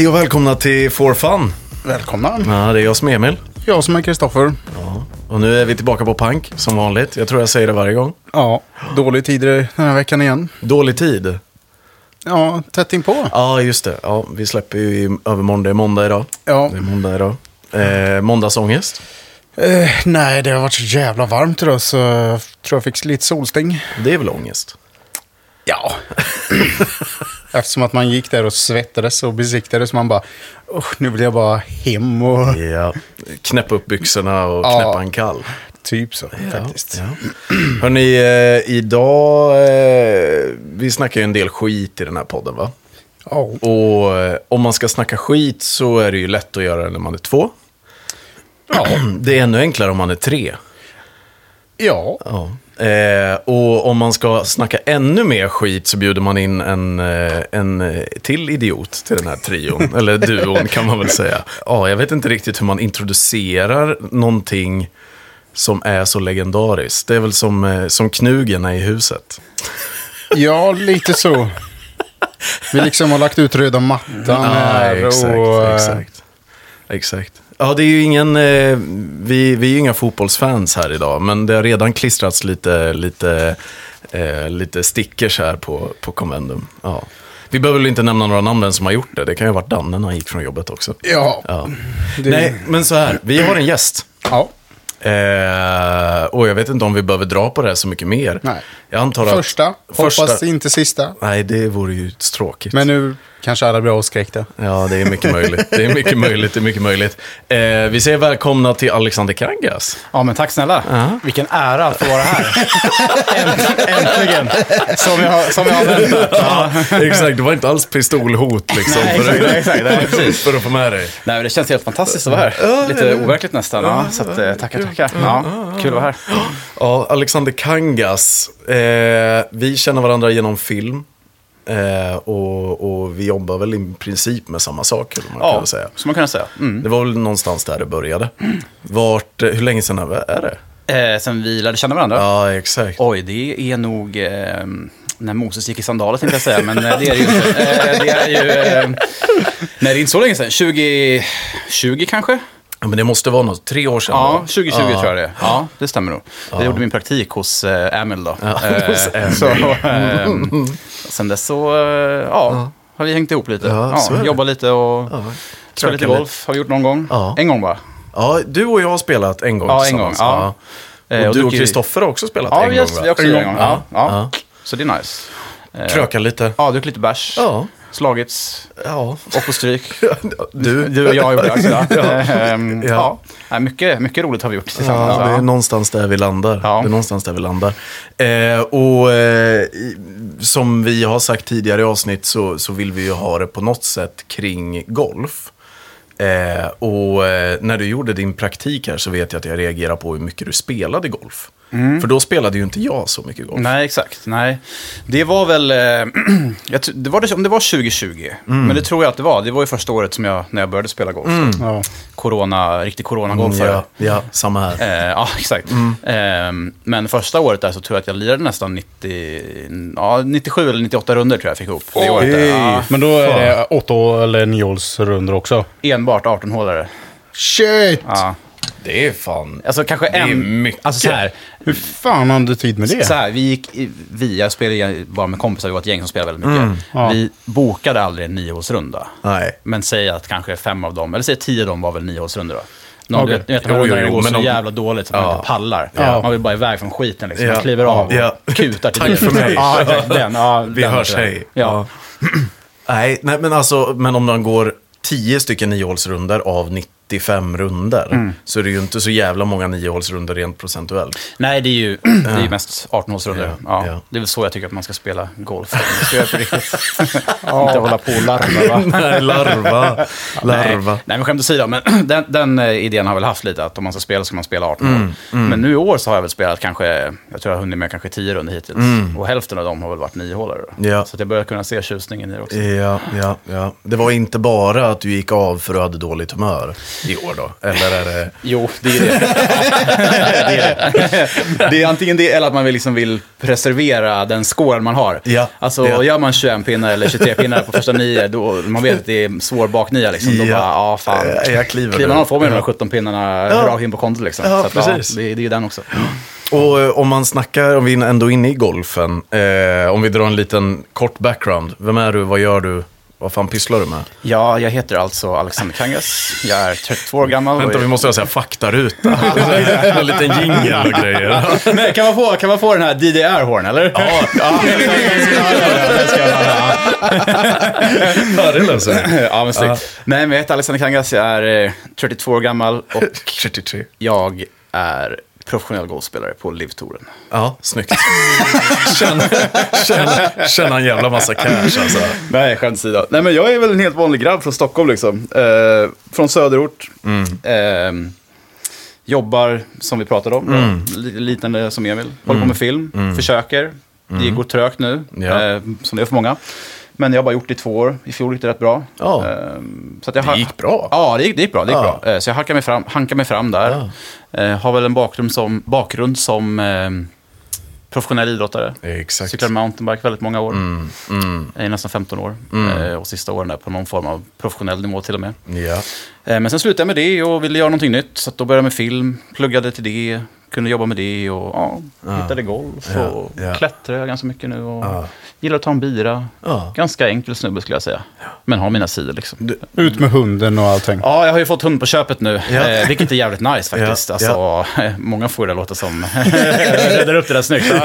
Hej och välkomna till For Fun. Välkomna. Ja, det är jag som är Emil. Jag som är Kristoffer. Ja. Och nu är vi tillbaka på Pank som vanligt. Jag tror jag säger det varje gång. Ja, dålig tid den här veckan igen. Dålig tid. Ja, tätt inpå. Ja, just det. Ja, vi släpper ju i övermorgon. Det är måndag idag. Ja. Det är måndag idag. Eh, måndagsångest. Eh, nej, det har varit så jävla varmt idag så jag tror jag fick lite solsting. Det är väl ångest? Ja. Eftersom att man gick där och svettades och besiktade så man bara, nu vill jag bara hem och Ja. Knäppa upp byxorna och Ja. knäppa en kall. typ så faktiskt. Ja. Hörrni, eh, idag... Eh, vi snackar ju en del skit i den här podden, va? Ja. Och eh, om man ska snacka skit så är det ju lätt att göra det när man är två. Ja. Det är ännu enklare om man är tre. ja. Ja. Eh, och om man ska snacka ännu mer skit så bjuder man in en, eh, en eh, till idiot till den här trion. eller duon kan man väl säga. Ja, jag vet inte riktigt hur man introducerar någonting som är så legendariskt. Det är väl som, eh, som knugarna i huset. Ja, lite så. Vi liksom har lagt ut röda mattan här exakt, och... exakt. Exakt. Ja, det är ju ingen, eh, vi, vi är ju inga fotbollsfans här idag, men det har redan klistrats lite, lite, eh, lite stickers här på, på Convendum. Ja. Vi behöver väl inte nämna några namn vem som har gjort det. Det kan ju ha varit Danne när han gick från jobbet också. Ja. Ja. Det- Nej, men så här, vi har en gäst. ja. Eh, och jag vet inte om vi behöver dra på det här så mycket mer. Nej. Jag antar att... Första, Första- hoppas inte sista. Nej, det vore ju tråkigt. Men nu kanske alla blir avskräckta. Ja, det är mycket möjligt. Det är mycket möjligt. Det är mycket möjligt. Eh, vi säger välkomna till Alexander Kangas. Ja, men tack snälla. Ja. Vilken ära att få vara här. Änt- Äntligen. Som jag, har- som jag har väntat. Ja. Exakt, det var inte alls pistolhot liksom. Nej, för, exakt, exakt. Nej, precis. för att få med dig. Nej, men det känns helt fantastiskt att vara här. Lite overkligt nästan. Ja, så att, eh, tackar, tackar. Ja, kul att vara här. Ja, Alexander Kangas. Eh, vi känner varandra genom film. Eh, och, och vi jobbar väl i princip med samma sak, skulle man Ja, kunna säga. som man kan säga. Mm. Det var väl någonstans där det började. Vart, eh, hur länge sedan är det? Eh, sen vi lärde känna varandra. Ja, exakt. Oj, det är nog eh, när Moses gick i sandaler tänkte jag säga, men eh, det är det ju inte. Eh, det är ju... Eh, nej, det är inte så länge sedan. 2020 kanske? Ja, men det måste vara något, tre år sedan Ja, va? 2020 tror jag det är. Ja, det stämmer nog. Jag gjorde min praktik hos eh, Emil då. Ja, Eh, hos Emil. Så, eh, sen dess så, eh, ja, har vi hängt ihop lite. Ja, Ja, jobbat lite och Ja. spelat lite golf. Har vi gjort någon gång. Ja. En gång bara. Ja, du och jag har spelat en gång Ja, en gång, ja. Eh, Och och du och Kristoffer har också spelat Ja, en gång va? vi har också En gång. Ja, ja. Ja. Så det är nice. Kröka lite. Ja, druckit lite bärs. Ja. Slagits. Ja. Och på stryk. Du, Du och jag gjorde det också. Ja. Ehm, Ja. ja. Nej, mycket, mycket roligt har vi gjort tillsammans. Ja, det är Ja. någonstans där vi landar. Ja. Det är någonstans där vi landar. Eh, och eh, som vi har sagt tidigare i avsnitt så, så vill vi ju ha det på något sätt kring golf. Eh, och eh, när du gjorde din praktik här så vet jag att jag reagerar på hur mycket du spelade golf. För då spelade ju inte jag så mycket golf. Mm. Nej, exakt. Nej. Det var väl, eh, det var det, om det var 2020, Mm. men det tror jag att det var. Det var ju första året som jag, när jag började spela golf. Ja. Corona, riktig coronagolfare. Mm, ja, ja, samma här. Eh, ja, exakt. Eh, men första året där så tror jag att jag lirade nästan 90, ja, 97 eller 98 runder tror jag fick ihop. Det året där. Ja, Men då är det åtta eller niohålsrundor också. enbart 18-hålare. Shit! Ja. Det är fan... Alltså kanske är en... mycket. Alltså så här, Hur fan har du tid med det? Så här, vi gick, i- vi, jag spelade bara med kompisar, vi var ett gäng som spelade väldigt mycket. Mm, ja. Vi bokade aldrig en niohålsrunda. Nej. Men säg att kanske fem av dem, eller säg tio av dem var väl niohålsrundor då. Någon, Okej. du vet, du vet, Jo, de jo, rundan jo, går men så de- jävla dåligt så man Ja. inte pallar. Ja. Man vill bara iväg från skiten liksom. Ja. Man kliver av Ja. och kutar till Tack för mig. Ja, exakt. Den, ja, Vi den, hörs, den. hej. Ja. Nej, nej, men alltså, men om man går 10 stycken niohålsrunder av 95 runder Mm. så är det ju inte så jävla många niohålsrunder rent procentuellt. Nej, det är ju, det är ju mest 18-hålsrundor. Ja, Ja, ja. Det är väl så jag tycker att man ska spela golf. Ska på riktigt. Inte hålla på och larva, va? Nej, larva. larva. Nej, nej, men skämt åsido. Men den, den eh, idén har jag väl haft lite, att om man ska spela ska man spela 18 Mm, år. Men nu i år så har jag väl spelat kanske, jag tror jag har hunnit med kanske 10 runder hittills. Och hälften av dem har väl varit 9 hålare då. Mm. Ja. Så att jag börjar kunna se tjusningen i det också. Ja, ja, ja. Det var inte bara att du gick av för att du hade dåligt humör. I år då? Eller är det... Jo, det är det. det, är det. det är antingen det eller att man vill, liksom vill preservera den scoren man har. Ja, Alltså, ja. gör man 21 pinnar eller 23 pinnar på första nio, då man vet att det är svår baknia. Liksom. Då Ja. bara, ja fan. Jag kliver Kliver man av får man de Ja. här 17 pinnarna Ja. rakt in på kontot. Liksom. Ja, att, precis. Ja, det, det är ju den också. Och eh, om man snackar, om vi är ändå inne i golfen, eh, om vi drar en liten kort background. Vem är du, vad gör du, vad fan pysslar du med? Ja, jag heter alltså Alexander Kangas. Jag är 32 år gammal. Vänta, vi måste ha så här faktaruta. en liten jingle och grejer. Nej, kan, man få, kan man få den här DDR-horn, eller? Ja, ja. ja, det löser vi. ja, men snyggt. Nej, men jag heter Alexander Kangas. Jag är eh, 32 år gammal och 33. jag är professionell golfspelare på LIV-touren. Ja, snyggt. Tjänar en jävla massa cash alltså. Nej, skämt åsido. Nej, men jag är väl en helt vanlig grabb från Stockholm liksom. Eh, från söderort. Eh, jobbar, som vi pratade om, lite liknande som Emil. Håller på med film, försöker. Det går trögt nu, Ja. eh, som det är för många. Men jag har bara gjort det i två år. I fjol gick det rätt bra. Ja. Eh, så att jag Det gick bra. Ja, det gick, det gick bra. Det gick Ja. bra. Eh, så jag hankar mig fram, hankar mig fram där. Eh, har väl en bakgrund som, bakgrund som eh, professionell idrottare. Exakt. Cyklar mountainbike väldigt många år. Mm, mm, nästan 15 år. Eh, och sista åren där på någon form av professionell nivå till och med. ja. Men sen slutade jag med det och ville göra någonting nytt. Så då började jag med film, pluggade till det, kunde jobba med det och ja, hittade golf Ja, och ja. klättrar ganska mycket nu. Och Ja. Gillar att ta en bira. Ja. Ganska enkel snubbe skulle jag säga. Men har mina sidor liksom. Ut med hunden och allting. Ja, jag har ju fått hund på köpet nu, Ja. eh, vilket är jävligt nice faktiskt. Ja, Alltså, eh, Många får det låta som... Räddar upp det där snyggt.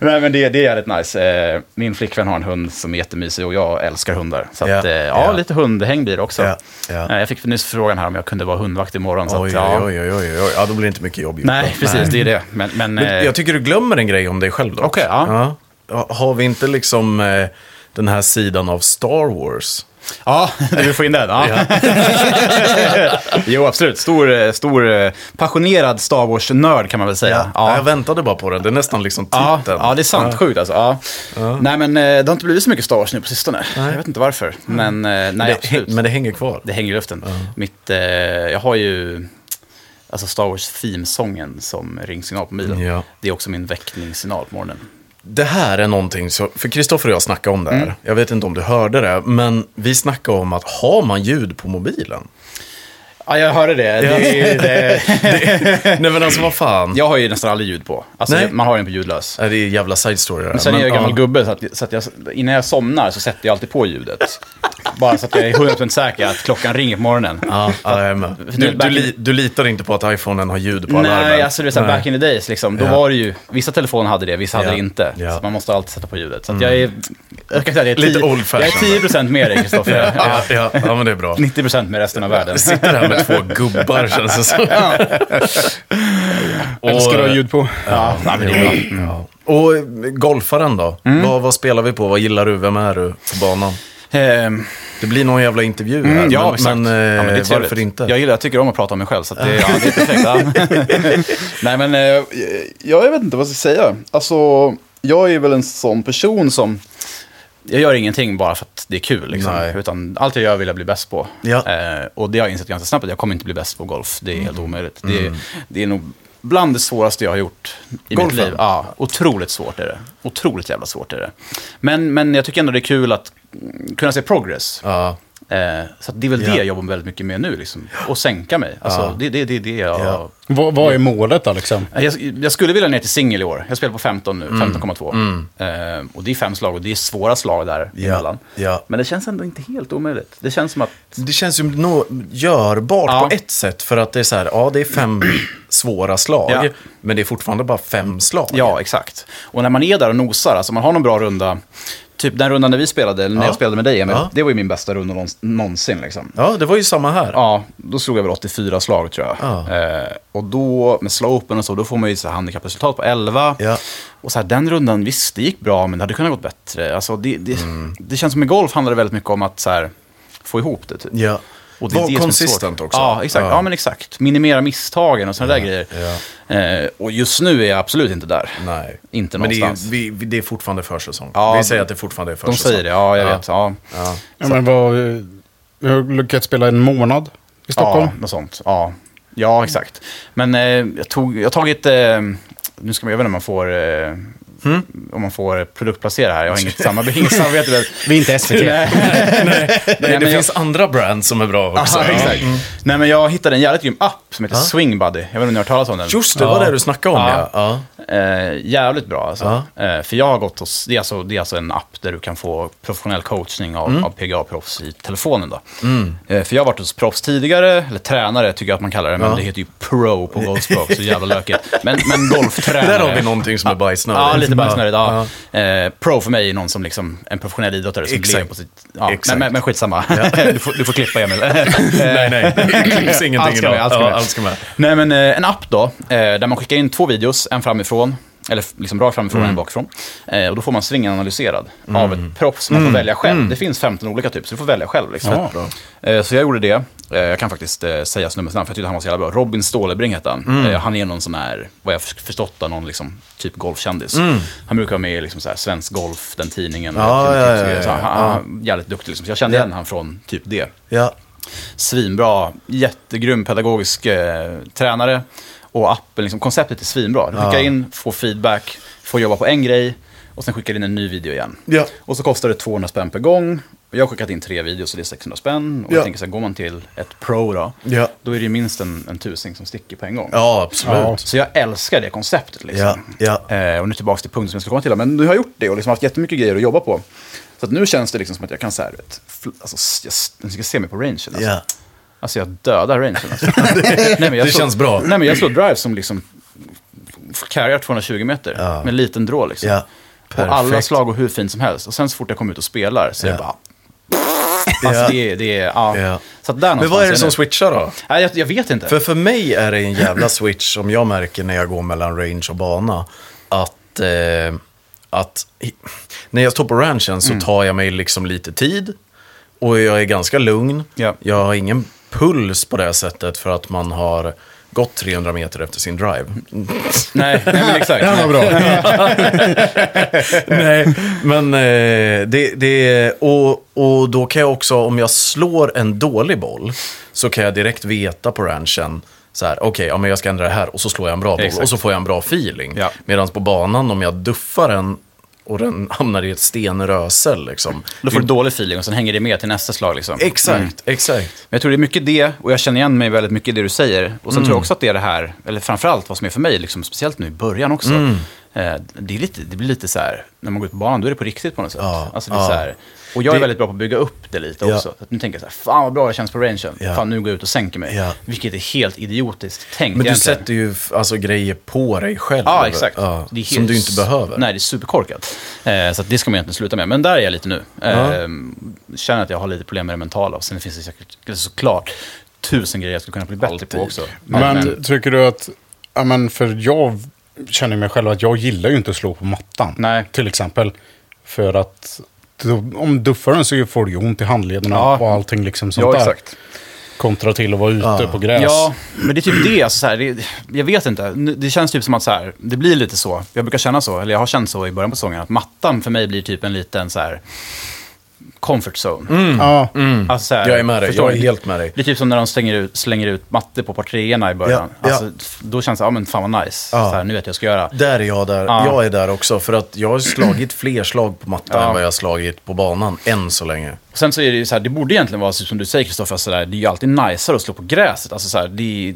Nej, men det, det är jävligt nice. Eh, Min flickvän har en hund som är jättemysig och jag älskar hundar. Så att, Ja, ja, ja, ja. lite hundhäng blir det också. Ja, ja. Eh, Jag fick nyss frågan här om jag kunde vara hundvakt imorgon. Så Oj, att, ja. oj, oj, oj, oj. Ja, då blir det inte mycket jobb. Nej, precis, det är det. Men, men, Men eh, jag tycker du glömmer en grej om dig själv dock. Okej, ja. Ja. Har vi inte liksom eh, den här sidan av Star Wars? Ja, du vill få in den? Ja. jo, absolut. Stor, eh, stor eh, passionerad Star Wars-nörd kan man väl säga. Ja. Jag väntade bara på den. Det är nästan liksom Ja, titeln. ja, det är sant. Sjukt alltså. Ja. Nej, men eh, det har inte blivit så mycket Star Wars nu på sistone. Jag vet inte varför. Men nej, det, absolut. men det hänger kvar. Det hänger i luften. Mitt, eh, jag har ju alltså Star Wars themesången som ringsignal på mobilen. Ja. Det är också min väckningssignal på morgonen. Det här är någonting, så, för Kristoffer och jag snackade om det Mm. här. Jag vet inte om du hörde det, men vi snackade om att har man ljud på mobilen? Ja, jag hörde det. det, det Nej men alltså vad fan. jag har ju nästan aldrig ljud på. Alltså, Nej. man har den på ljudlös. Är det är jävla side story det. Men sen är jag Men, gammal ja. gubbe, så, att, så att jag, innan jag somnar så sätter jag alltid på ljudet. Bara så att jag är 100% säker att klockan ringer på morgonen. Ja, ja, jag är med. Du, du- li, du litar inte på att iPhonen har ljud på alarmen? Nej, alltså det är så här, back in the days, liksom, då Ja. var det ju, vissa telefoner hade det, vissa hade Ja. det inte. Ja. Så man måste alltid sätta på ljudet. Så att jag är, jag kan säga, jag är Lite 10 old jag är fashioned. 10% med dig, Kristoffer. Ja, ja, ja, men det är bra. 90% med resten av världen. Sitter här med två gubbar känns det som. Eller ska du ha ljud på? Ja, nej, men det är bra. Mm. Ja. Och eh, golfaren då? Vad, vad spelar vi på? Vad gillar du? Vem är du på banan? Ehm, Det blir någon jävla intervju här, Mm, ja, men, exakt. men, eh, ja, men trevligt. varför inte? Jag, gillar, jag tycker om att prata om mig själv, så att det, ja, det är perfekt. Ja. Nej, men eh, ja, jag vet inte vad jag ska säga. Alltså, jag är väl en sån person som... Jag gör ingenting bara för att det är kul. Liksom. Nej. Utan allt jag gör vill jag bli bäst på. Ja. Eh, och det har jag insett ganska snabbt att jag kommer inte bli bäst på golf. Det är helt omöjligt. Det, det är nog bland det svåraste jag har gjort i Golfen? mitt liv. Ja, otroligt svårt är det. Otroligt jävla svårt är det. Men, men jag tycker ändå det är kul att mm, kunna se progress. Ja, Eh, så att det är väl Ja. det jag jobbar väldigt mycket med nu. Liksom. Och sänka mig. Alltså, Ja. det, det, det är det jag... Ja. Vad, vad är målet då liksom? Jag, jag skulle vilja ner till singel i år. Jag spelar på 15 nu, Mm. 15,2. Eh, och det är fem slag och det är svåra slag där Ja. emellan. ja. Men det känns ändå inte helt omöjligt. Det känns som att... Det känns ju nå görbart Ja. på ett sätt. För att det är så här, ja det är fem svåra slag. Ja. Men det är fortfarande bara fem slag. Ja, exakt. Och när man är där och nosar, alltså man har någon bra runda. Typ den rundan när vi spelade, eller när Ja. jag spelade med dig, Emil, Ja. det var ju min bästa runda någons- någonsin. Liksom. Ja, det var ju samma här. Ja, då slog jag väl 84 slag tror jag. Ja. Eh, och då, med slopen och så, då får man ju så handikappresultat på 11. Ja. Och så här, den rundan, visst, det gick bra, men det hade kunnat gått bättre. Alltså, det, det, Mm. det känns som i golf handlar det väldigt mycket om att så här, få ihop det. Typ. Ja. Och det är Var konsistent också. Ja, exakt. Ja. men exakt. Minimera misstagen och sådana där grejer. ja. Eh, och just nu är jag absolut inte där. Nej. Inte Men det är, någonstans. vi, vi- det är fortfarande försäsong. Ja, vi säger att det fortfarande är De försäsong. säger det, ja, jag Ja. vet. Ja. Ja. Ja, men vad, Jag har lyckats spela en månad i Stockholm. Ja, något sånt. Ja, ja exakt. Men eh, jag, tog, jag har tagit... Eh, nu ska man, jag vet inte om man får... Hmm? Om man får produktplacera här. Jag har inget samarbete. Inget samarbete med, Vi är inte SVT. Nej, Nej, men det jag- finns andra brands som är bra också. Aha, exakt. Nej, men jag hittade en jävligt grym app som heter Swing Buddy. Jag vet inte om ni har hört talas om den? Just det, var Ja. det du snackade om ja. Ja. Eh, jävligt bra alltså. Ja. Eh, för jag har gått hos, det är, alltså, det är alltså en app där du kan få professionell coachning av, Mm. av PGA-proffs i telefonen. Då. Eh, för jag har varit hos proffs tidigare, eller tränare tycker jag att man kallar det, men Ja. det heter ju pro på golfspråk, så jävla lökigt. Men, men golftränare. Där har vi någonting som är bajsnödigt. Ja, lite bajsnödigt. Ja. Ja. Eh, pro för mig är någon som liksom, en professionell idrottare som Exakt. lever på sitt... Ja, Exakt. men, men, skitsamma. du, får, du får klippa Emil. Nej, nej. Det klipps ingenting Allt ska idag. med, allt ska med. allt ska med. Nej, men eh, en app då, eh, där man skickar in två videos, en framifrån, eller f- liksom rakt framifrån och en bakifrån. Eh, och då får man svingen analyserad av ett proffs man får välja själv. Det finns 15 olika typ, så du får välja själv. Liksom. Ja. Eh, så jag gjorde det. Eh, jag kan faktiskt eh, säga snubben namn, för jag tyckte han var så jävla bra. Robin Stålebring hette han. Eh, han är någon sån här, vad jag förstått, någon liksom, typ golfkändis. Han brukar vara med i liksom, så här, Svensk Golf, den tidningen. Ja, Typ- ja, typ- ja, ja, så han, ja. han, jävligt duktig, liksom. så jag kände igen han från typ det Ja. svinbra, jättegrym pedagogisk eh, tränare. Och appen, liksom, konceptet är svinbra. Du skickar in, får feedback, får jobba på en grej och sen skickar in en ny video igen. Ja. Och så kostar det 200 spänn per gång. Och jag har skickat in tre videos så det är 600 spänn. Och Ja. jag tänker så här, går man till ett pro då, Ja. då är det minst en, en tusing som sticker på en gång. ja, absolut. Ja. Så jag älskar det konceptet. Liksom. Ja, ja. Eh, och nu tillbaka till punkten som jag ska komma till. Men nu har jag gjort det och liksom haft jättemycket grejer att jobba på. Så att nu känns det liksom som att jag kan så här, vet, alltså, jag, s- ni ska se mig på rangen. Alltså. Ja. Alltså jag dödar rangen. Alltså. nej, men jag Det slår, känns bra. Nej, men jag slår drive som liksom carryar 220 meter Ja. med en liten drå. Liksom. Ja. och alla slag går hur fint som helst. Och sen så fort jag kommer ut och spelar så är det Ja. bara... Alltså Ja. det. Det är ja. Ja. Så att där Men vad är det som någonstans switchar då? nu. Nej, jag, jag vet inte. För för mig är det en jävla switch som jag märker när jag går mellan range och bana. Att, eh, att när jag står på ranchen så tar jag mig liksom lite tid. Och jag är ganska lugn. Ja. Jag har ingen puls på det sättet för att man har gått 300 meter efter sin drive. Nej, nej, men exakt. Ja, vad bra. Nej, men eh, det, det och, och då kan jag också, om jag slår en dålig boll, så kan jag direkt veta på ranchen, så här, okej, ja, men jag ska ändra det här och så slår jag en bra boll Exakt. och så får jag en bra feeling. Ja. Medan på banan, om jag duffar den och den hamnar i ett stenrösel liksom. Då får du dålig feeling och sen hänger det med till nästa slag. Liksom. Exakt, Mm. exakt. Men jag tror det är mycket det, och jag känner igen mig väldigt mycket i det du säger. Och sen Mm. tror jag också att det är det här, eller framförallt vad som är för mig, liksom, speciellt nu i början också. Mm. Eh, det, är lite, det blir lite så här, när man går ut på banan, då är det på riktigt på något sätt. Ja, alltså, det är ja. så här, och jag är Det- väldigt bra på att bygga upp det lite Ja. också. Så att nu tänker jag så här, fan vad bra det känns på rangen. Ja. Fan, nu går jag ut och sänker mig. Ja. Vilket är helt idiotiskt tänkt Men du egentligen. sätter ju alltså, grejer på dig själv. Ja, exakt. Ja, Det är som helt- du inte behöver. Nej, det är superkorkat. Eh, så att det ska man egentligen sluta med. Men där är jag lite nu. Eh, Känner att jag har lite problem med det mentala. Och sen finns det säkert, såklart tusen grejer jag skulle kunna bli bättre Alltid. på också. Men tycker du att, ja men för jag känner mig själv att jag gillar ju inte att slå på mattan. Nej. Till exempel. För att om duffar den så får du ju ont i handlederna Ja. och allting liksom sånt ja, där. exakt. Kontra till att vara ute Ja. på gräs. Ja, men det är typ det. Alltså, så här, det, jag vet inte. Det känns typ som att så här, det blir lite så. Jag brukar känna så, eller jag har känt så i början på säsongen. Att mattan för mig blir typ en liten så här comfort zone. Ja. Alltså, så här, Jag är med dig, jag är helt med dig. Det är typ som när de slänger ut, slänger ut matte på par treorna i början. Ja, ja. Alltså, Då känns det, ja men fan vad nice. Ja. Så här, nu vet jag vad jag ska göra. Där är jag där. Ja. Jag är där också. För att jag har slagit fler slag på mattan Ja. än vad jag har slagit på banan än så länge. Och sen så är det ju så här, det borde egentligen vara så som du säger Kristoffer, så där, det är ju alltid najsare att slå på gräset. Alltså så här, det är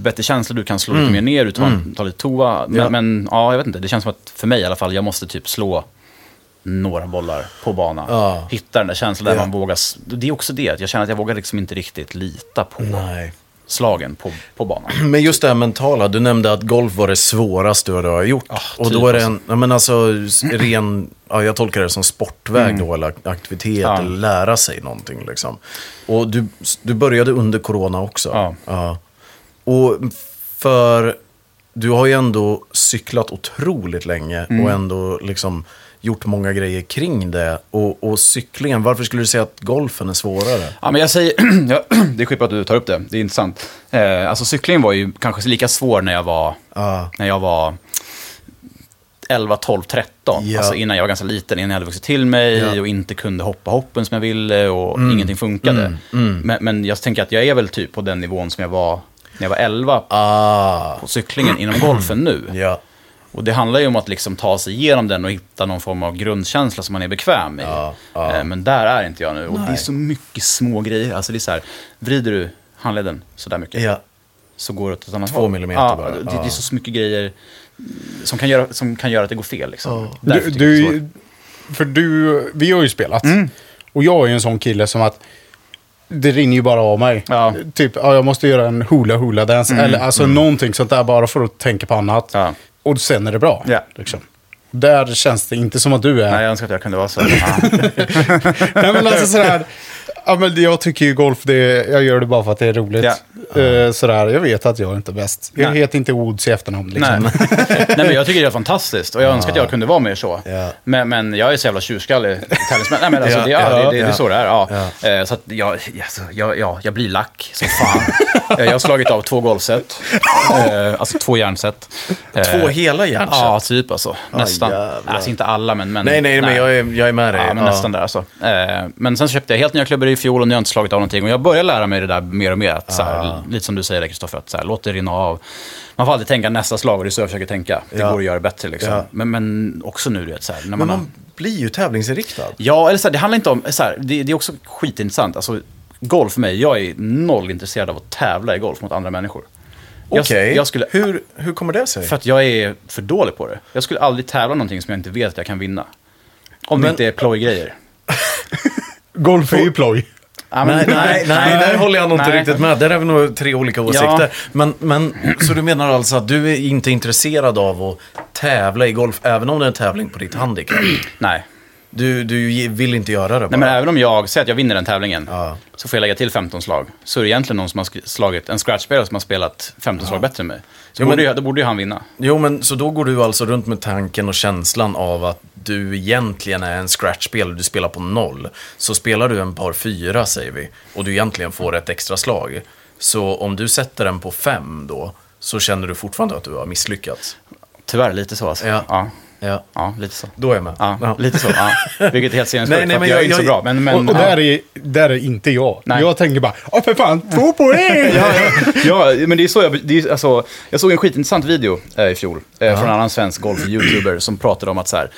bättre känsla, du kan slå lite mer ner, du tar, tar lite toa. Men Ja. ja. men ja, jag vet inte, det känns som att för mig i alla fall, jag måste typ slå några bollar på banan. Ja. Hitta den där känslan där Ja. man vågar, det är också det, att jag känner att jag vågar liksom inte riktigt lita på Nej. slagen på, på banan. Men just det här mentala, du nämnde att golf var det svåraste du har gjort. och typ då är det en, ja, men alltså ren, ja, jag tolkar det som sportväg då, eller aktivitet, Ja. eller lära sig någonting liksom. Och du, du började under corona också. Ja. Och för, du har ju ändå cyklat otroligt länge och ändå liksom gjort många grejer kring det. Och, och cyklingen, varför skulle du säga att golfen är svårare? Ja, men jag säger, det är skitbra att du tar upp det, det är intressant. Eh, alltså cyklingen var ju kanske lika svår när jag var, Ja. när jag var 11, 12, 13. Ja. Alltså innan jag var ganska liten, innan jag hade vuxit till mig Ja. och inte kunde hoppa hoppen som jag ville och ingenting funkade. Men, men jag tänker att jag är väl typ på den nivån som jag var när jag var 11 Ah, på cyklingen inom golfen nu. ja. Och det handlar ju om att liksom ta sig igenom den och hitta någon form av grundkänsla som man är bekväm i. Ja, ja. Eh, Men där är inte jag nu. Och det är så mycket små grejer. Alltså det är så här, vrider du handleden sådär mycket ja. så går det åt ett annat Två håll. millimeter ja, bara. Det, det är så mycket grejer som kan göra, som kan göra att det går fel. Liksom. Du, du, för du, vi har ju spelat. Mm. Och jag är ju en sån kille som att det rinner ju bara av mig. Ja. Mm. Typ, ja, jag måste göra en hula hula dance. Eller alltså någonting sånt där bara för att tänka på annat. Ja. Och sen är det bra. Ja. Liksom. Där känns det inte som att du är. Nej, jag önskar att jag kunde vara så. Ja. Nej men alltså sådär. Ja, men jag tycker ju golf, det jag gör det bara för att det är roligt. Eh, sådär, jag vet att jag inte är bäst. Jag Nej. heter inte Woods i efternamn liksom. Nej. Nej, men jag tycker det är fantastiskt och jag önskar att jag kunde vara mer så. Ja. Men, men jag är så jävla tjurskallig tävlingsmän. Nej, men alltså, det, ja, det, det, det är så det är. Ja. Eh, Så att jag, alltså, jag, jag, jag blir lack som fan. Eh, jag har slagit av två golvset. Eh, Alltså två järnset. Eh, Två hela järnset? Ja, typ alltså. Nästan. jävlar. alltså inte alla, men... men Nej, nej, men jag är, jag är med dig. Ja, men nästan där alltså. Eh, men sen så köpte jag helt nya klubbor i fjol och nu har jag inte slagit av någonting. Och jag börjar lära mig det där mer och mer. Att, så här, Lite som du säger Kristoffer, att så här, låt det rinna av. Man får alltid tänka nästa slag och det är så jag försöker tänka. Det Ja. går att göra bättre liksom. Ja. Men, men också nu, du vet, så här, när man, Men har... man blir ju tävlingsinriktad. Ja, eller så här, det handlar inte om... Så det, det är också skitintressant. Alltså, golf för mig, jag är noll intresserad av att tävla i golf mot andra människor. Okej, Jag, skulle, hur, hur kommer det sig? för att jag är för dålig på det. Jag skulle aldrig tävla någonting som jag inte vet att jag kan vinna. Om det Men- inte är plojgrejer. Golf är ju ploj. Men- Nej, nej, nej, där håller jag nog inte riktigt med. Där är vi nog tre olika åsikter. Ja. Men, men, så du menar alltså att du är inte intresserad av att tävla i golf, även om det är en tävling på ditt handikapp? Nej. Du, du vill inte göra det bara? Nej, men även om jag säger att jag vinner den tävlingen, Ja. så får jag lägga till 15 slag. Så är det egentligen någon som har slagit, en scratchspelare som har spelat 15 slag bättre än mig. Så Jo, men- borde ju, då borde ju han vinna. Jo, men så då går du alltså runt med tanken och känslan av att du egentligen är en scratch-spelare, du spelar på noll. Så spelar du en par fyra, säger vi, och du egentligen får ett extra slag. Så om du sätter den på fem då, så känner du fortfarande att du har misslyckats. Tyvärr, lite så alltså. Ja. Ja, Ja, ja lite så. då är jag med. Ja, Ja. lite så. Ja. Vilket är helt sinnessjukt, men jag, jag- är inte så jag- bra. Men, men, och och ja. där, är, där är inte jag. Nej. Jag tänker bara, åh för fan, två poäng! ja, ja, ja, men det är så jag... Det är, alltså, jag såg en skitintressant video eh, i fjol eh, från en annan svensk golf-youtuber som pratade om att så här,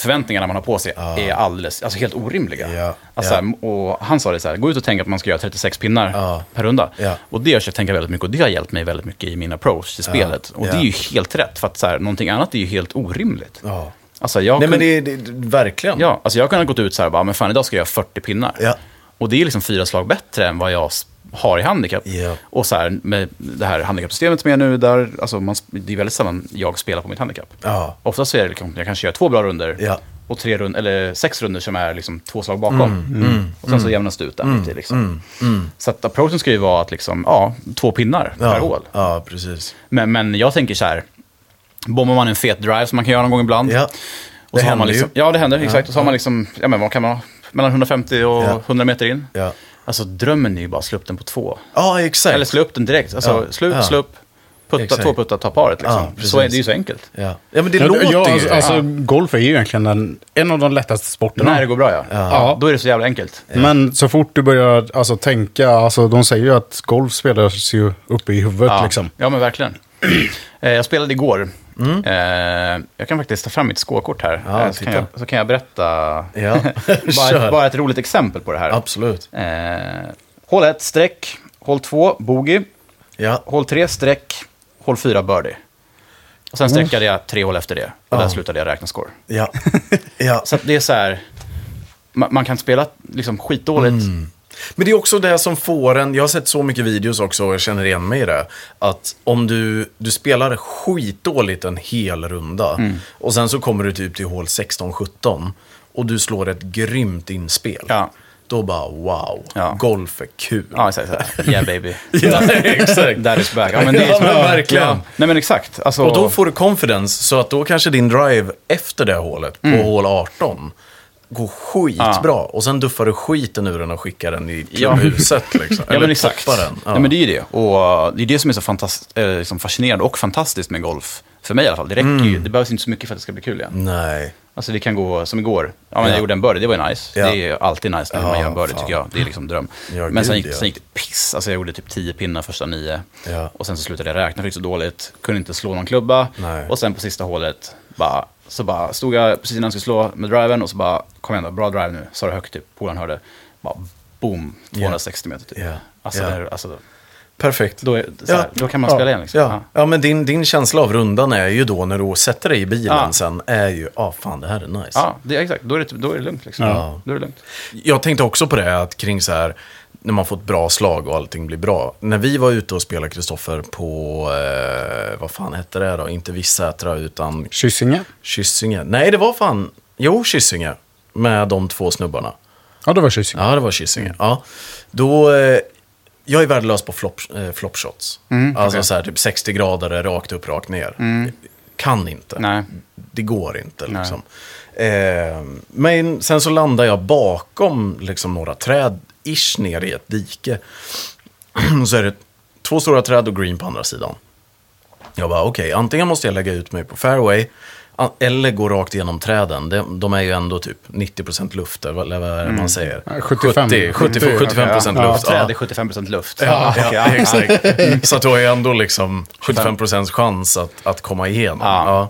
förväntningarna man har på sig är alldeles, alltså helt orimliga. Ja, Alltså, ja. och han sa det så här, gå ut och tänk att man ska göra 36 pinnar Ja. per runda. Ja. Och det har jag tänka väldigt mycket och det har hjälpt mig väldigt mycket i min approach till spelet. Och ja. det är ju helt rätt, för att så här, någonting annat är ju helt orimligt. Ja. Alltså, jag Nej, men kun- det, det, verkligen. Ja, alltså jag kunde ha gått ut så här, bara, men fan idag ska jag göra 40 pinnar. Ja. Och det är liksom fyra slag bättre än vad jag har i handikapp. Ja. Och så här, med det här handikappsystemet som är nu, där, alltså man, det är väldigt sällan jag spelar på mitt handikapp. Ja. Oftast är det liksom, jag kanske gör två bra runder Ja. och tre rund, eller sex runder som är liksom två slag bakom. Mm, och sen så jämnas det ut där lite. Liksom. Så att approachen ska ju vara att liksom, ja, två pinnar per Ja. hål. ja, precis. Men, men jag tänker så här, bombar man en fet drive som man kan göra någon gång ibland. Ja. Och Det så har man händer liksom, ju. Ja, det händer, exakt. Och så har man liksom, ja men vad kan man ha? Mellan 150 och Ja. 100 meter in. Alltså drömmen är ju bara att slå upp den på två. ja, exakt. Eller slå upp den direkt. Alltså Ja. slå ut, Ja. slå upp, putta, Exakt. två puttar, ta paret liksom. Ja, så är det är ju så enkelt. Ja. ja, men det Ja, låter ja, ju... alltså, alltså, golf är ju egentligen en, en av de lättaste sporterna. När det går bra ja. Ja. Då är det så jävla enkelt. Men så fort du börjar alltså, tänka, alltså, de säger ju att golf spelas ju uppe i huvudet Ja, liksom. ja men verkligen. Eh, jag spelade igår. Eh, jag kan faktiskt ta fram mitt skåkort här. Ja, Eh, så, kan jag, så kan jag berätta Ja, bara, bara ett roligt exempel på det här. Absolut. Eh, hål 1, streck. Hål 2, bogey. Ja. Hål 3, streck. Hål 4, birdie. Och sen streckade jag tre hål efter det. Och där Ja. slutade jag räkna score. Ja. ja. Så det är så här, man, man kan spela liksom skitdåligt. Men det är också det som får en, jag har sett så mycket videos också och jag känner igen mig i det. Att om du, du spelar skitdåligt en hel runda Mm. och sen så kommer du typ till hål 16-17 och du slår ett grymt inspel. Ja. Då bara wow, Ja. golf är kul. Ja, exakt. här. Yeah baby. Ja, exakt. That is back. Ja, men det är Ja, men verkligen. Ja. Nej, men exakt. Alltså, Och då får du confidence, så att då kanske din drive efter det hålet, på hål 18, går skitbra. Mm. Ja. Och sen duffar du skiten ur den och skickar den i Ja. klubbhuset. Liksom. Ja, men exakt. toppar den. Ja. Nej, men det är ju det. Och uh, det är det som är så fantast- eh, liksom fascinerande och fantastiskt med golf. För mig i alla fall. Det räcker ju. Det behövs inte så mycket för att det ska bli kul igen. Nej. Alltså vi kan gå som igår. Ja, men Ja. Jag gjorde en birdie, det var ju nice. Ja. Det är alltid nice när man Ja, gör en birdie tycker jag. Det är liksom dröm. Ja, men sen gick, ja. sen gick det piss. Alltså jag gjorde typ 10 pinnar första nio. Ja. Och sen så slutade jag räkna, fick så dåligt. Kunde inte slå någon klubba. Nej. Och sen på sista hålet bara, så bara stod jag precis innan jag skulle slå med driven och så bara, kom igen då, bra drive nu. Sa det högt typ, polaren hörde. Bara boom, 260 meter typ. Ja. Alltså, Ja. Det, är- alltså Perfekt. då, är, här, då kan man Ja. spela igen liksom. Ja, ja men din, din känsla av rundan är ju då när du sätter dig i bilen Ja. sen, är ju, ja ah, fan det här är nice. Ja, det, exakt. Då är det, då är det lugnt liksom. Ja. Då är det lugnt. Jag tänkte också på det, att kring så här, när man får ett bra slag och allting blir bra. När vi var ute och spelade Kristoffer på, eh, vad fan hette det då? Inte Vissätra utan Kyssinge? Kyssinge. Nej, det var fan, jo Kyssinge. Med de två snubbarna. Ja, det var Kyssinge. Ja, det var Kyssinge. Ja. Då, eh, jag är värdelös på flop, eh, flopshots. alltså så här typ 60 grader rakt upp, rakt ner. Kan inte. Nej. Det går inte liksom. Eh, men sen så landar jag bakom liksom några träd, ish ner i ett dike. så är det två stora träd och green på andra sidan. Jag bara, okej, antingen måste jag lägga ut mig på fairway eller gå rakt igenom träden. De, de är ju ändå typ 90% luft, eller vad är det man säger? Ja, 75. 70, 70, 75% Ja. luft. Träd är 75% luft. Ja, Okej, ja, exakt. Så att du har ju ändå liksom 75% chans att, att komma igenom.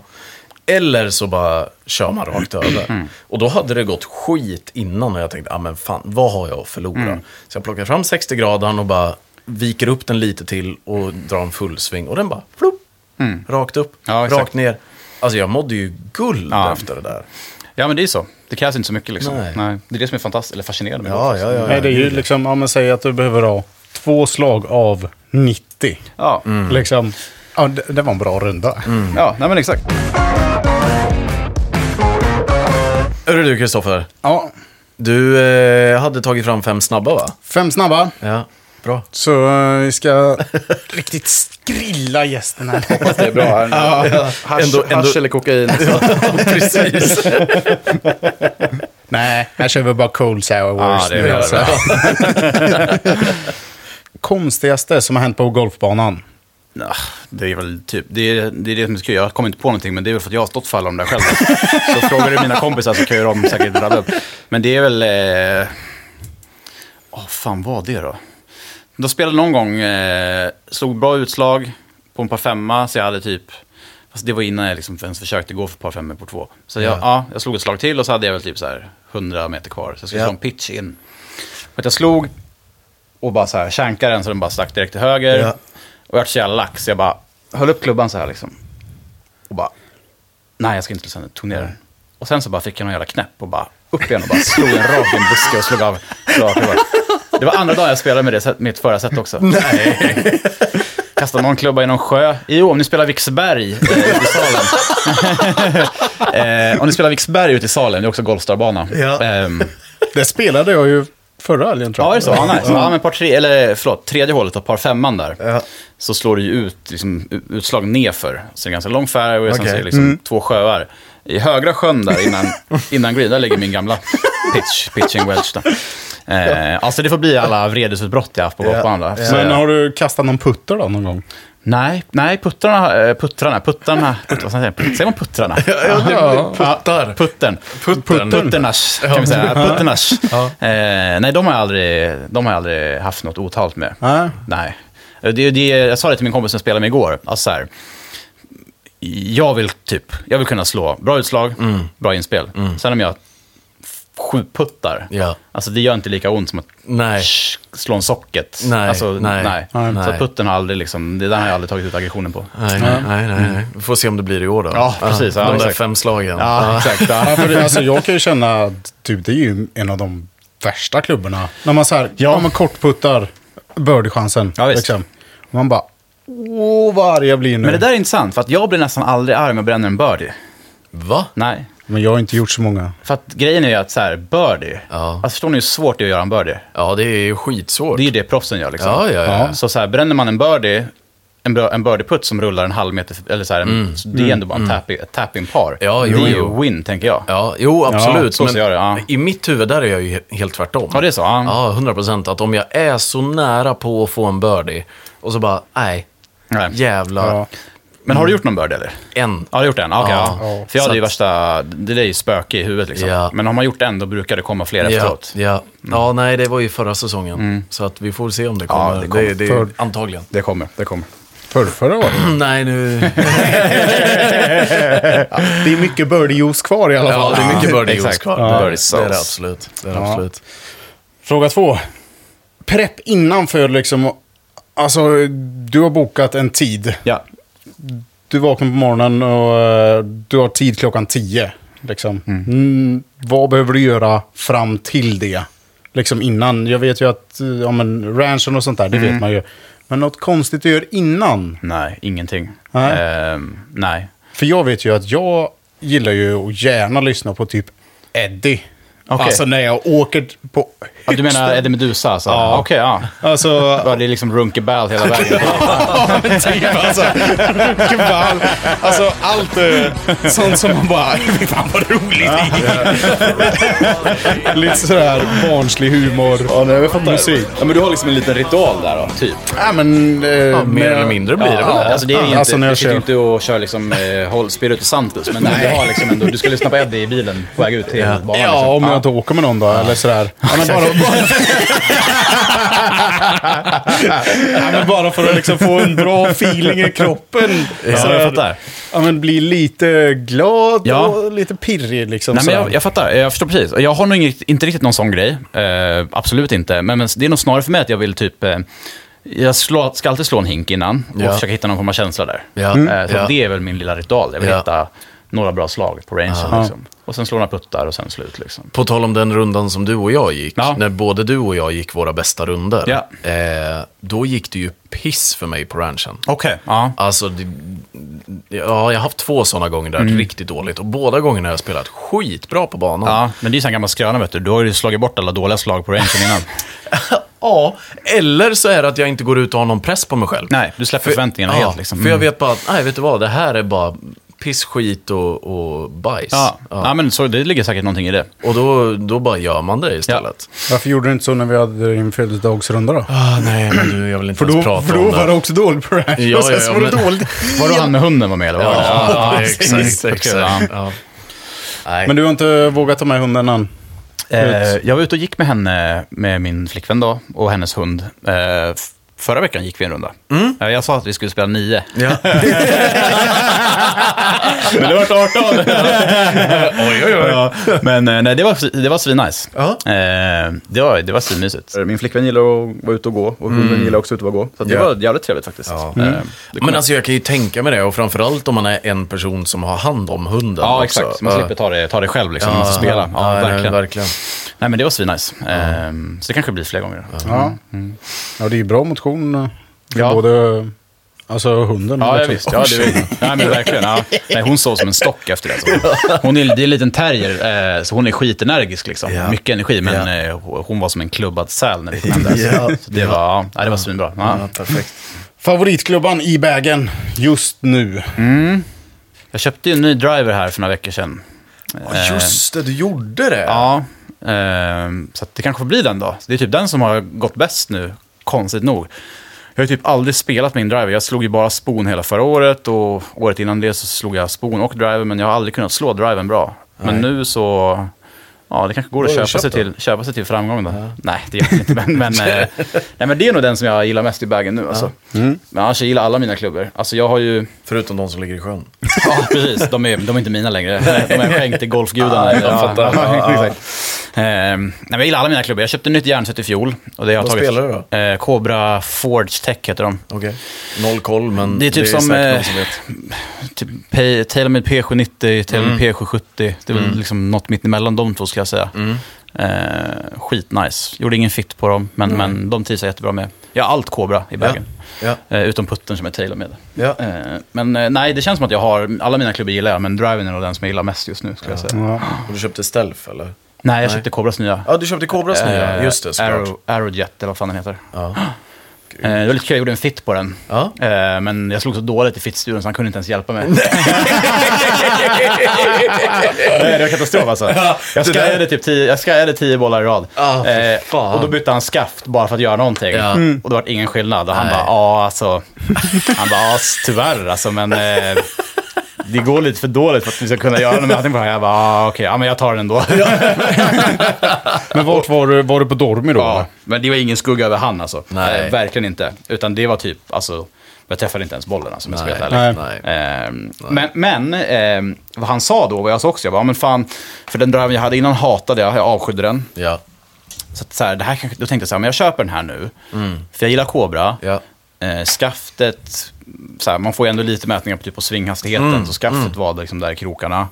Ja. Ja. Eller så bara kör man rakt över. Och då hade det gått skit innan och jag tänkte, ah, men fan, vad har jag att förlora? Så jag plockar fram 60 graden och bara viker upp den lite till och drar en full sving. Och den bara, flopp, rakt upp, Ja, rakt ner. Alltså jag mådde ju guld Ja. efter det där. Ja, men det är så. Det krävs inte så mycket liksom. Nej. Nej. Det är det som är fantastiskt, eller fascinerande med Ja, golf. ja, ja. Nej, det är ju liksom, ja men säg att du behöver ha två slag av 90. Ja, Liksom, ja, det, det var en bra runda. ja nej men exakt. Hörru du, Kristoffer. Ja, Du eh, hade tagit fram fem snabba, va? fem snabba. Ja, bra. Så eh, vi ska riktigt skrilla gästen här. Hoppas det är bra här. Hasch, Ändå- ändå- hasch eller kokain. Precis. Nej, här kör vi bara cold sour Ja, worst. det är bra, Så. Konstigaste som har hänt på golfbanan. Det är väl typ, det är, det är det som är kul. Jag kommer inte på någonting, men det är väl för att jag har stått för alla de där själv. så frågar du mina kompisar så kan ju de säkert rabbla upp. Men det är väl... Åh, eh... oh, fan vad det då? Då spelade någon gång, eh, slog bra utslag på en par femma, så jag hade typ... Fast det var innan jag liksom ens försökte gå för par femmor på två. Så jag, Ja. ja. jag slog ett slag till och så hade jag väl typ så här 100 meter kvar. Så jag skulle Ja. slå en pitch in. För att jag slog och bara så här känkade den så den bara stack direkt till höger. Ja. Och jag vart så jävla lax, så jag bara höll upp klubban så här liksom. Och bara, nej jag ska inte slå sönder, tog ner den. Och sen så bara fick jag någon jävla knäpp och bara upp igen och bara slog en rakt i en buske och slog av, slog av klubban. Det var andra dagen jag spelade med det mitt förra set också. Nej. Kastade någon klubba i någon sjö. Jo, om ni spelar Viksberg eh, ute i Salem. eh, om ni spelar Viksberg ute i Salem, det är också Golfstarbana. Ja. Ehm, Det spelade jag ju förra helgen tror Ja, jag. är det så? Ja, nice. ja men par tre, eller förlåt, tredje hålet och par femman där. Ja. Så slår det ju ut liksom, utslag nerför. Så det är ganska lång fairway och sen är det liksom två sjöar. I högra sjön där innan, innan green, där ligger min gamla pitch, pitching wedge. Då. Eh, alltså det får bli alla vredesutbrott jag haft på Ja. golfbanan. där. Så, Men har du kastat någon putter då någon gång? Nej, nej, puttrarna, eh, puttrarna, puttarna, putt, vad säger man? Säger man puttrarna? Ja, det puttar. Puttern. Puttern. Putternas, kan vi säga. Putternas. Eh, nej, de har, jag aldrig, de har jag aldrig haft något otalt med. Nej. Nej. Det, det, jag sa det till min kompis som spelade med igår. Alltså så här, jag vill typ, jag vill kunna slå bra utslag, Mm. bra inspel. Sen om jag sju puttar, Ja. alltså det gör inte lika ont som att Nej. slå en socket. Nej, alltså, nej, nej. nej. Så putten har aldrig liksom, det där har jag aldrig tagit ut aggressionen på. Nej, nej, nej, nej, nej. Vi får se om det blir i år då. Ja, precis. Ja, de där exakt. fem slagen. Ja, exakt. Ja. Ja, för det, alltså, jag kan ju känna att typ, det är ju en av de värsta klubborna. När man så här, ja. Ja. man kortputtar birdie-chansen. Ja, liksom. Och man bara, åh vad arg jag blir nu. Men det där är intressant, för att jag blir nästan aldrig arg om jag bränner en birdie. Va? Nej. Men jag har inte gjort så många. För att grejen är ju att så här, birdie, Ja. alltså förstår ni hur svårt det är att göra en birdie? Ja, det är ju skitsvårt. Det är ju det proffsen gör liksom. Ja, ja, ja. Så, så här, bränner man en birdie, en, birdie-putt som rullar en halv meter, eller så här, en, så det är ändå bara en tap, ett tap-in-par. Mm. Ja, det jo, är ju jo. win, tänker jag. Ja, jo, absolut. så ser jag det, ja. I mitt huvud där är jag ju he- helt tvärtom. Ja, det är så, ja. Ja, 100 procent. Att om jag är så nära på att få en birdie och så bara, nej, Nej. jävlar. Ja. Men har du gjort någon birdie eller? En. Ja, du har gjort en? Okej, Ja. ja. För jag hade ju värsta, det där är ju spöke i huvudet liksom. Ja. Men om man gjort en, då brukar det komma fler Ja, efteråt. ja. ja, nej, det var ju förra säsongen. Så att vi får se om det kommer. det det kommer. det, det, För- antagligen. Det kommer, det kommer. Förrförra året. nej, nu... Det är mycket birdie-juice kvar i alla fall. Ja, det är mycket birdie Exakt. juice kvar. Ja. Birdie det är det absolut. Det är det Ja. absolut. Fråga två. Prepp innanför liksom... Alltså, du har bokat en tid. Ja. Du vaknar på morgonen och eh, du har tid klockan tio. Liksom. Mm, vad behöver du göra fram till det? Liksom innan. Jag vet ju att eh, ja, men ranchen och sånt där, det vet man ju. Men något konstigt du gör innan. Nej, ingenting. Nej. Ehm, nej. För jag vet ju att jag gillar ju att gärna lyssna på typ Eddie. Okej. Alltså när jag åker på Ja, du menar Eddie Meduza alltså? Ja. Okej, ja. Alltså, Ja, Det är liksom runkeball hela vägen. typ alltså. Keball. Alltså allt eh, sånt som man bara, fy fan vad roligt. Lite sådär barnslig humor. Ja, nej, jag fattar. Musik. Ja, men du har liksom en liten ritual där då, typ? Ja, men... Eh, Ja, mer eller mindre blir det väl. Ja, alltså det är ju Ja, inte, alltså när jag du sitter ju kör- inte och kör liksom eh, Spiritus Santus, men du har liksom ändå, du ska lyssna på Eddie i bilen på väg ut till Ja. banan. Ja, liksom. om jag inte åker med någon då, eller sådär. Ja, men bara, ja, men bara för att liksom få en bra feeling i kroppen. Ja, Sådär. jag fattar. Ja, men bli lite glad Ja. och lite pirrig liksom. Nej, men jag, jag fattar, jag förstår precis. Jag har nog inget, inte riktigt någon sån grej. Eh, absolut inte. Men, men det är nog snarare för mig att jag vill typ... Eh, jag slå, ska alltid slå en hink innan och Ja. försöka hitta någon form av känsla där. Ja. Eh, så Ja. det är väl min lilla ritual. Jag vill hitta några bra slag på rangen. Liksom. Och sen slå några puttar och sen slut. Liksom. På tal om den rundan som du och jag gick, Ja. när både du och jag gick våra bästa runder, Ja. eh, då gick det ju piss för mig på ranchen. Okej. Ja. Alltså, det, ja, jag har haft två sådana gånger där riktigt dåligt. Och båda gångerna har jag spelat skitbra på banan. ja, men det är ju en gammal skröna vet du. Du har ju slagit bort alla dåliga slag på rangen innan. Ja, eller så är det att jag inte går ut och har någon press på mig själv. Nej, du släpper förväntningarna ja, helt. Liksom. För jag Mm. vet bara att, nej vet du vad, det här är bara piss, skit och, och bajs. Ja. Ja. men så, det ligger säkert någonting i det. Och då, då bara gör man det istället. Varför gjorde du inte så när vi hade din födelsedagsrunda då? Ah, nej, men du, jag vill inte För då, ens prata för då om var det. det också dåligt på. Ja, och sen ja, så ja, var det men- dåligt. Var det han med hunden var med? Eller? vad? Ja, ja, exakt, exakt. ja. Ja. Nej. Men du har inte vågat ta med hunden än? Eh, jag var ute och gick med henne, med min flickvän då, och hennes hund. Eh, f- förra veckan gick vi en runda. Eh, jag sa att vi skulle spela nio. Ja. Men det var 18! oj, oj, oj. ja. Men eh, nej, det var, det var svinnice. Eh, det var, det var svinmysigt. Min flickvän gillar att vara ute och gå, och hunden gillar också att vara och gå. Så det Ja. var jävligt trevligt faktiskt. Ja. Eh, det Men alltså jag kan ju tänka mig det, och framförallt om man är en person som har hand om hunden Ja, också. exakt. Man slipper ta det, ta det själv liksom, man ska spela. Ja, verkligen. verkligen. Nej, men det var svinnice. Eh, så det kanske blir fler gånger. Ja. Ja, det är ju bra motion för Ja. både alltså hunden Ja, och ja visst. Ja, det, ja, men verkligen. Ja. Nej, hon såg som en stock efter det. Hon är, det är en liten terrier, eh, så hon är skitenergisk. Liksom. Ja. Mycket energi, men Ja. eh, hon var som en klubbad säl när vi kom hem där. Ja. Så det, var, ja, det var svinbra. Ja. Ja, perfekt. Favoritklubban i bagen just nu? Jag köpte ju en ny driver här för några veckor sedan. Ja, just det, du gjorde det. Ja, eh, så det kanske får bli den då. Det är typ den som har gått bäst nu, konstigt nog. Jag har typ aldrig spelat min driver. Jag slog ju bara spon hela förra året och året innan det så slog jag spon och driver, men jag har aldrig kunnat slå driven bra. Men nu så... Ja, det kanske går att köpa sig, till, köpa sig till framgång då. Nej, det gör det inte. Men, men, eh, nej, men det är nog den som jag gillar mest i bagen nu. Alltså. Men annars jag gillar alla mina klubbor. Alltså jag har ju... Förutom de som ligger i sjön. Ja, precis. De är, de är inte mina längre. De är skänkt till golfgudarna. Ja, jag fattar. Ja, ja. Ehm, nej, jag gillar alla mina klubbor. Jag köpte nytt järnset i fjol. Och det har Vad tagit, spelar du då? Eh, Cobra Forge Tech heter de. Okej. Noll koll, men Det är typ som, säkert eh, någon som vet. Typ TaylorMade P790, TaylorMade Mm. P770. Det är väl liksom något mitt emellan de två jag säga. Mm. Eh, skitnice. Gjorde ingen fit på dem, men, men de trivs jag jättebra med. Jag har allt Cobra i bagen. Ja. Eh, utom putten som är TaylorMade. Ja. Eh, men eh, nej, det känns som att jag har, alla mina klubbor gillar jag, men driven är nog den som jag gillar mest just nu skulle jag säga. Ja. Och du köpte Stealth, eller? Nej, jag Nej. köpte Cobras nya. Ja, du köpte Cobras nya. Eh, Just det, såklart. Arrow, Arrowjet, eller vad fan den heter. Eh, det var lite kul, jag gjorde en fit på den. Ja. Eh, men jag slog så dåligt i fittstudion så han kunde inte ens hjälpa mig. Nej, det var katastrof alltså. Jag skajade typ tio, jag skajade tio bollar i rad. Fan. och då bytte han skaft bara för att göra någonting. Ja. Och det var ingen skillnad. Och han bara, ja alltså. Han bara, tyvärr alltså, men eh, det går lite för dåligt för att vi ska kunna göra det här. Jag bara, ah, okej, ja men jag tar den ändå. Men vart var du, var du på Dormy då? Ja, men det var ingen skugga över han alltså. Nej. Eh, verkligen inte. Utan det var typ, alltså, jag träffade inte ens bollen alltså, om jag ska vara helt ärlig. Ehm, men men ehm, vad han sa då, vad jag sa också, jag bara, men fan, för den driven jag hade innan hatade jag, jag avskydde den. Ja. Så, att, så här, det här kanske, då tänkte jag så här, men jag köper den här nu. För jag gillar Cobra. Ja. Eh, skaftet, så här, man får ju ändå lite mätningar på, typ, på svinghastigheten, så skaftet var liksom där i krokarna.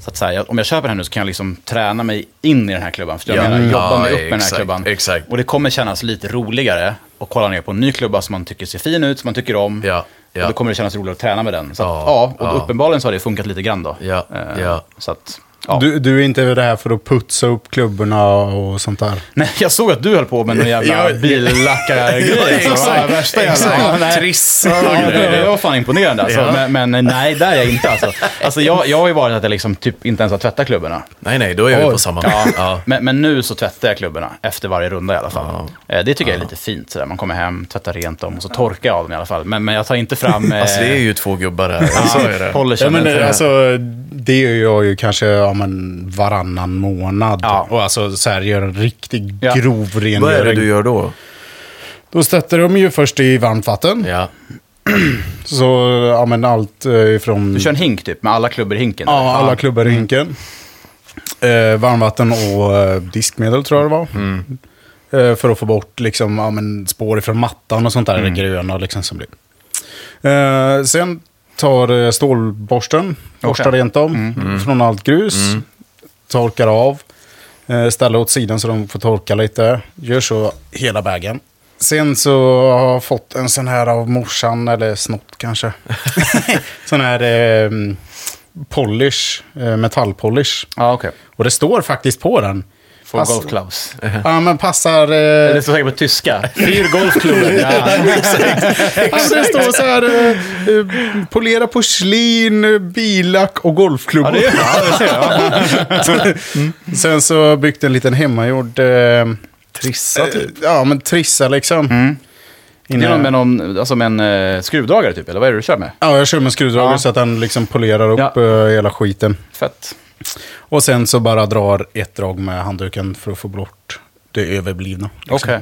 Så att, så här, om jag köper den här nu så kan jag liksom träna mig in i den här klubban. För jag Ja. menar, jobba mig upp med den här klubban. exakt. Och det kommer kännas lite roligare att kolla ner på en ny klubba som man tycker ser fin ut, som man tycker om. Ja, ja. Och då kommer det kännas roligare att träna med den. Så att, Ja, och uppenbarligen så har det funkat lite grann då. Ja, Eh, ja. Så att, ja. Du, du är inte där för att putsa upp klubborna och sånt där? Nej, jag såg att du höll på med någon jävla Ja, billackargrej. exakt, Så, ja, Värsta jävla... exakt. Ja, Ja, var fan imponerande alltså. Ja. Men, men nej, där är jag inte alltså. alltså jag, jag har ju varit att jag liksom typ inte ens har tvättat klubborna. Nej, nej, då är vi på samma. Ja, Ja. Men, men nu så tvättar jag klubborna efter varje runda i alla fall. Eh, Det tycker jag är lite fint. Sådär. Man kommer hem, tvättar rent dem och så torkar jag av dem i alla fall. Men, men jag tar inte fram... Eh, Alltså det är ju två gubbar här. Så är det. Ja, men alltså, det gör jag ju kanske ja, men, varannan månad. Ja. Och alltså så här, gör en riktig Ja. grov rengöring. Vad är det du gör då? Då stöter de ju först i varmt vatten. Ja. Så ja, men allt eh, ifrån... Du kör en hink typ, med alla klubbor i hinken? eller? Ja, alla klubbor i hinken. Eh, varmvatten och eh, diskmedel tror jag det var. Eh, för att få bort liksom, ja, men, spår ifrån mattan och sånt där, det gröna liksom som blir. Eh, sen tar eh, stålborsten, borstar rent dem från allt grus. Torkar av. Eh, ställer åt sidan så de får torka lite. Gör så hela vägen. Sen så har jag fått en sån här av morsan, eller snott kanske. sån här eh, polish, eh, metallpolish. Ja, okej. Och det står faktiskt på den. For Pass- golf clubs. Ja, men passar... Det Eh, står säkert på tyska. Fyr golfklubben. Ja. alltså det står så här... Eh, eh, polera porslin, eh, billack och golfklubbor. Ja, det, ja, det ser jag. Sen så byggt en liten hemmagjord... Eh, Trissa typ. ja, men trissa liksom. Mm. Det Inne- är någon med, någon, alltså med en eh, skruvdragare typ, eller vad är det du kör med? Ja, jag kör med skruvdragare Ja. så att den liksom polerar upp Ja. eh, hela skiten. Fett. Och sen så bara drar ett drag med handduken för att få bort det överblivna. liksom. Okej.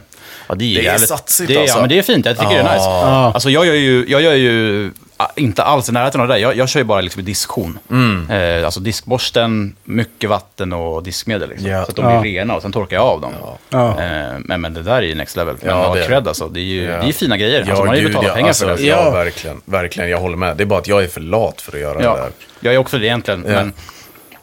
Ja, det är, Det är jävligt- satsigt det alltså. Ja, men det är fint. Jag tycker det är nice. Ja. Alltså jag gör ju, jag gör ju ah, inte alls i närheten av det där. Jag, jag kör ju bara liksom i disktion. Eh, alltså diskborsten, mycket vatten och diskmedel. Liksom, Ja. Så att de Ja. blir rena och sen torkar jag av dem. Ja. Eh, men, men det där är ju next level. Men Ja, ja, det är cred det. alltså. Det är ju Ja. det är fina grejer. alltså, Ja, man har ju betalat ja, pengar alltså, för det. Ja, Ja. verkligen. Verkligen, jag håller med. Det är bara att jag är för lat för att göra det Ja, där. jag är också det egentligen. Ja. Men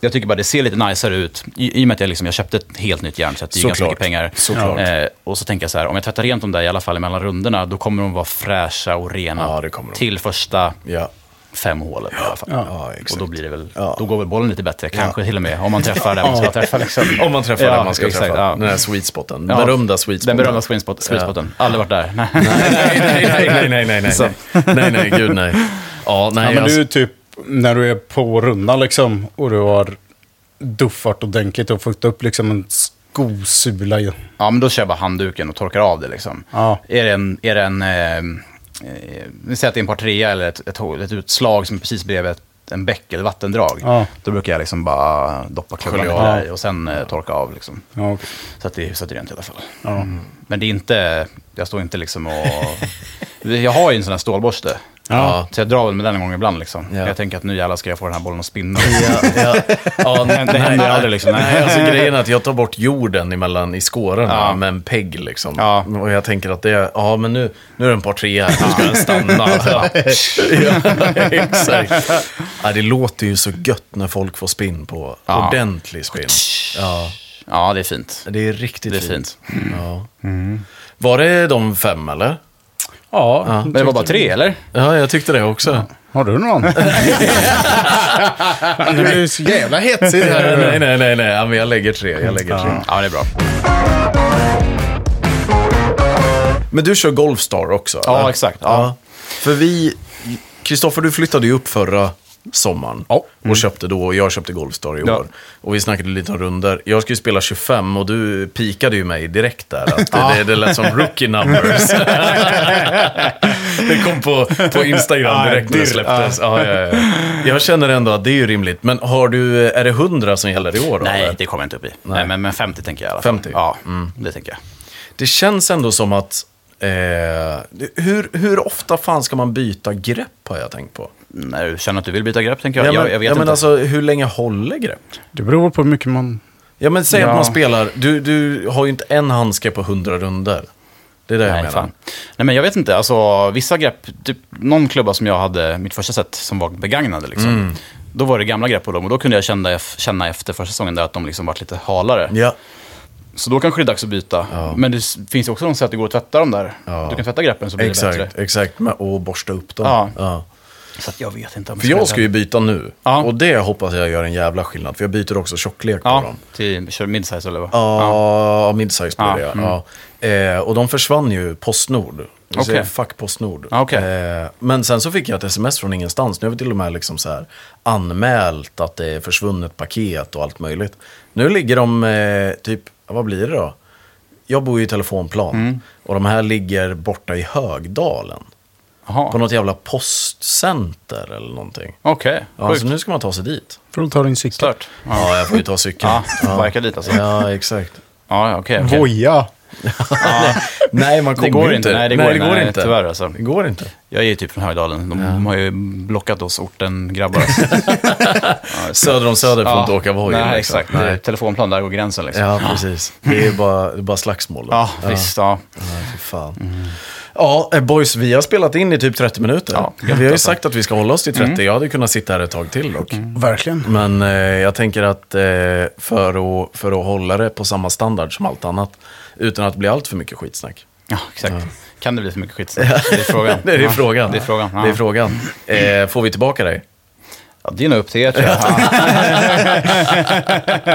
jag tycker bara det ser lite najsare ut. I, I och med att jag, liksom, jag köpte ett helt nytt järnset. Det är ganska mycket pengar. Såklart. Eh, och så tänker jag så här, om jag tvättar rent dem där i alla fall mellan rundorna, då kommer de vara fräscha och rena. Ja. Till första Ja. fem hålen i alla fall. Ja, och då blir det väl, då går väl bollen lite bättre. Kanske till och med, om man träffar där man ska träffa. Liksom. Om man träffar Ja, den man ska exakt, träffa. Den här sweet spoten. Ja. Berömda sweet spoten. Den berömda sweet spot- sweet spoten. Aldrig varit där. Nej. Nej, nej, nej, nej, nej, nej, Så. nej. Nej, nej, gud nej. Ja, nej, Ja, men alltså- du typ, när du är på rundan liksom och du har duffat ordentligt och fått upp liksom en skosula i. Ja, men då kör jag bara handduken och torkar av det liksom. Ja. Är det en, är det en eh, eh, vi säger att det är en par trea eller ett, ett, ett utslag som är precis bredvid ett, en bäck eller vattendrag. Ja. Då brukar jag liksom bara doppa klubban där i och sen eh, torka av liksom. Ja, okej. Så att det är hyfsat rent i alla fall. ja. Men det är inte, jag står inte liksom och... jag har ju en sån här stålborste. Ja. Så jag drar väl med den en gång ibland liksom. Ja. Jag tänker att nu jävlar ska jag få den här bollen att spinna. Ja, ja. ja Men det händer ju aldrig liksom. Nej, alltså grejen är att jag tar bort jorden emellan i skårarna Ja. med en pegg liksom. Ja. Och jag tänker att det är, ja men nu, nu är det en par tre här, nu ska den stanna. ja, exakt. Ja, det låter ju så gött när folk får spinn på ordentlig spinn. Ja, Ja, det är fint. det är riktigt Det är fint. fint. Ja. Var det de fem eller? Ja, Men det var bara tre, eller? Ja, jag tyckte det också. Har du någon? det blir så jävla hetsigt här. nej, nej, nej, nej, ja, men jag lägger tre. Jag lägger tre. Ja, det är bra. Men du kör Golfstar också? Ja, eller? exakt. Ja. För vi, Kristoffer, du flyttade ju upp förra sommaren. Ja. Och köpte då, och jag köpte Golfstar i år. Ja. Och vi snackade lite om runder. Jag skulle spela 25 och du pikade ju mig direkt där. Att det, det, det lät som rookie numbers. det kom på, på Instagram direkt när det släpptes. Ja, ja, ja. Jag känner ändå att det är ju rimligt. Men har du, är det 100 som gäller i år? Då, Nej, eller? det kommer jag inte upp i. Nej. men, men 50 tänker jag i alla fall. 50? Ja, det tänker jag. Det känns ändå som att... Eh, hur, hur ofta fan ska man byta grepp har jag tänkt på. När du känner att du vill byta grepp tänker jag. Ja, men, jag, jag vet ja, men inte. alltså hur länge håller grepp? Det beror på hur mycket man... Ja men säg Ja. att man spelar, du, du har ju inte en handske på 100 runder. Det är det jag Nej, menar. fan. Nej, men jag vet inte. Alltså, vissa grepp, typ någon klubba som jag hade mitt första set som var begagnade. Liksom. Mm. Då var det gamla grepp på dem och då kunde jag känna, känna efter första säsongen där att de liksom varit lite halare. Ja, Så då kanske det är dags att byta. Ja. Men det finns ju också de sätt att det går att tvätta dem där. Ja. Du kan tvätta greppen så blir det exakt, bättre. exakt. Men, och borsta upp dem. Ja. Så att jag vet inte om För jag ska ju byta nu. Ja. Och det hoppas jag gör en jävla skillnad. För jag byter också tjocklek på Ja, dem. till kör midsize eller vad? Ja, ja. midsize blir Ja, det. mm. Ja. Eh, och de försvann ju Postnord. Okej. säger fuck Postnord. Okej. Eh, men sen så fick jag ett sms från ingenstans. Nu har vi till och med liksom så här anmält att det är försvunnet paket och allt möjligt. Nu ligger de eh, typ, vad blir det då? Jag bor ju i telefonplan. Mm. Och de här ligger borta i Högdalen. Jaha, På något jävla postcenter eller någonting. okej. Ja, Sjukt. så nu ska man ta sig dit. Får du ta din cykel? Stört. Ja, jag får ju ta cykeln. Ja, verkar dit alltså. Ja, exakt. Ja, okej. okej. Voja! Nej, man kommer Det går ju inte. Nej, det går, nej, inte. Tyvärr alltså. Det går inte. Jag är ju typ från Högdalen. De har ju blockat oss orten-grabbar. Söder om Söder får Ja. inte åka Voi. Nej, liksom. exakt. Det är telefonplan, där går gränsen liksom. Ja, precis. Det är ju bara, det är bara slagsmål. Då. Ja, visst. Ja. Ja, fy fan. Ja, eh, boys, vi har spelat in i typ 30 minuter. Ja, vi har ju sagt att vi ska hålla oss till 30. Jag hade kunnat sitta här ett tag till dock. Verkligen. Men eh, jag tänker att eh, för, att, för att hålla det på samma standard som allt annat, utan att bli allt för mycket skitsnack. ja, exakt. Kan det bli för mycket skit? Det är frågan. Det är ja. frågan. Det är frågan. Ja. Det är frågan. Eh, får vi tillbaka dig? Ja, det är nog upp till er tror jag. Ja.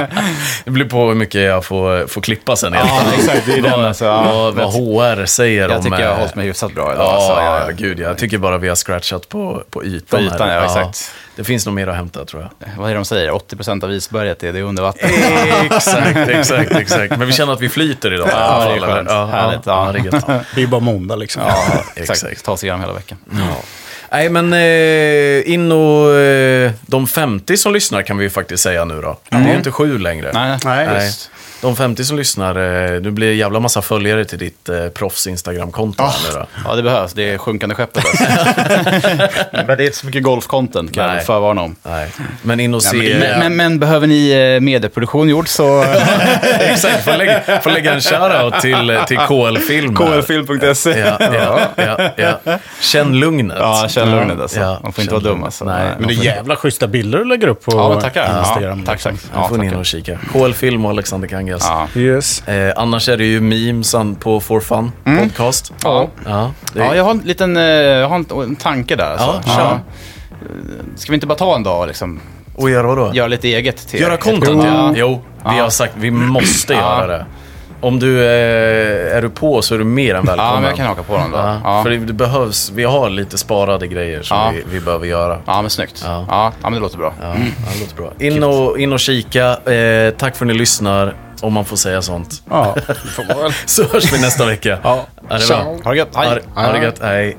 Det blir på hur mycket jag får, får klippa sen. Ja, exakt. Det är den, alltså, ja. vad, vad HR säger Jag om... tycker jag har eh, hållit mig hyfsat bra idag. Ja, alltså, ja, jag, gud. Jag tycker bara vi har scratchat på, på ytan. På ytan, här. ja, exakt. Det finns nog mer att hämta, tror jag. Vad är det de säger? 80% av isberget är det under vatten. exakt, exakt, exakt. Men vi känner att vi flyter idag. Ja, det är skönt. Ja, Härligt, Ja, ja. det är. Ja. Bara måndag liksom. Ja, exakt. exakt. Ta sig igenom hela veckan. Nej, men eh, in och eh, de 50 som lyssnar kan vi ju faktiskt säga nu då. Det är ju inte sju längre. Nej, Nej. Nej. just. De 50 som lyssnar, eh, det blir en jävla massa följare till ditt eh, proffs Instagram-konto. här nu då. Ja, det behövs. Det är sjunkande skeppet alltså. Men det är inte så mycket golf-content kan Nej. jag förvarna om. Nej. Men in och se... Nej, men, men, men behöver ni eh, medieproduktion gjord så... Exakt, får lägga, får lägga en shoutout till, till KL-film. klfilm.se. Ja, ja, ja, ja. Känn lugnet. Ja, känn lugnet alltså. Ja, Man får inte vara dum alltså. Nej. Men det är jävla schyssta bilder du lägger upp på Ja. Instagram. Ja, tack, tack. liksom. Nu Ja, får ni in och kika. KL-film och Alexander Kangas. Ja. Yes. Eh, annars är det ju memesen på For Fun podcast. Ja. Ja, det är, Ja, jag har en liten eh, jag har en, en tanke där. Alltså. Ja, kör. Ska vi inte bara ta en dag och liksom Och göra vadå? göra lite eget till Göra content, Ja. ja. Jo, vi Ja. har sagt vi måste Ja. göra det. Om du eh, är du på så är du mer än välkommen. Ja, men jag kan haka på den då. Ja, Ja, För det, det behövs, vi har lite sparade grejer som Ja. vi, vi behöver göra. ja men snyggt. Ja. Ja. Ja, men det låter bra. Ja, det låter bra. In och, in och kika. Eh, tack för att ni lyssnar, om man får säga sånt. Ja, det får man väl. Så hörs vi nästa vecka. Ja. Ha det bra. Ha det gött. Hej. Ha det gött. Hej.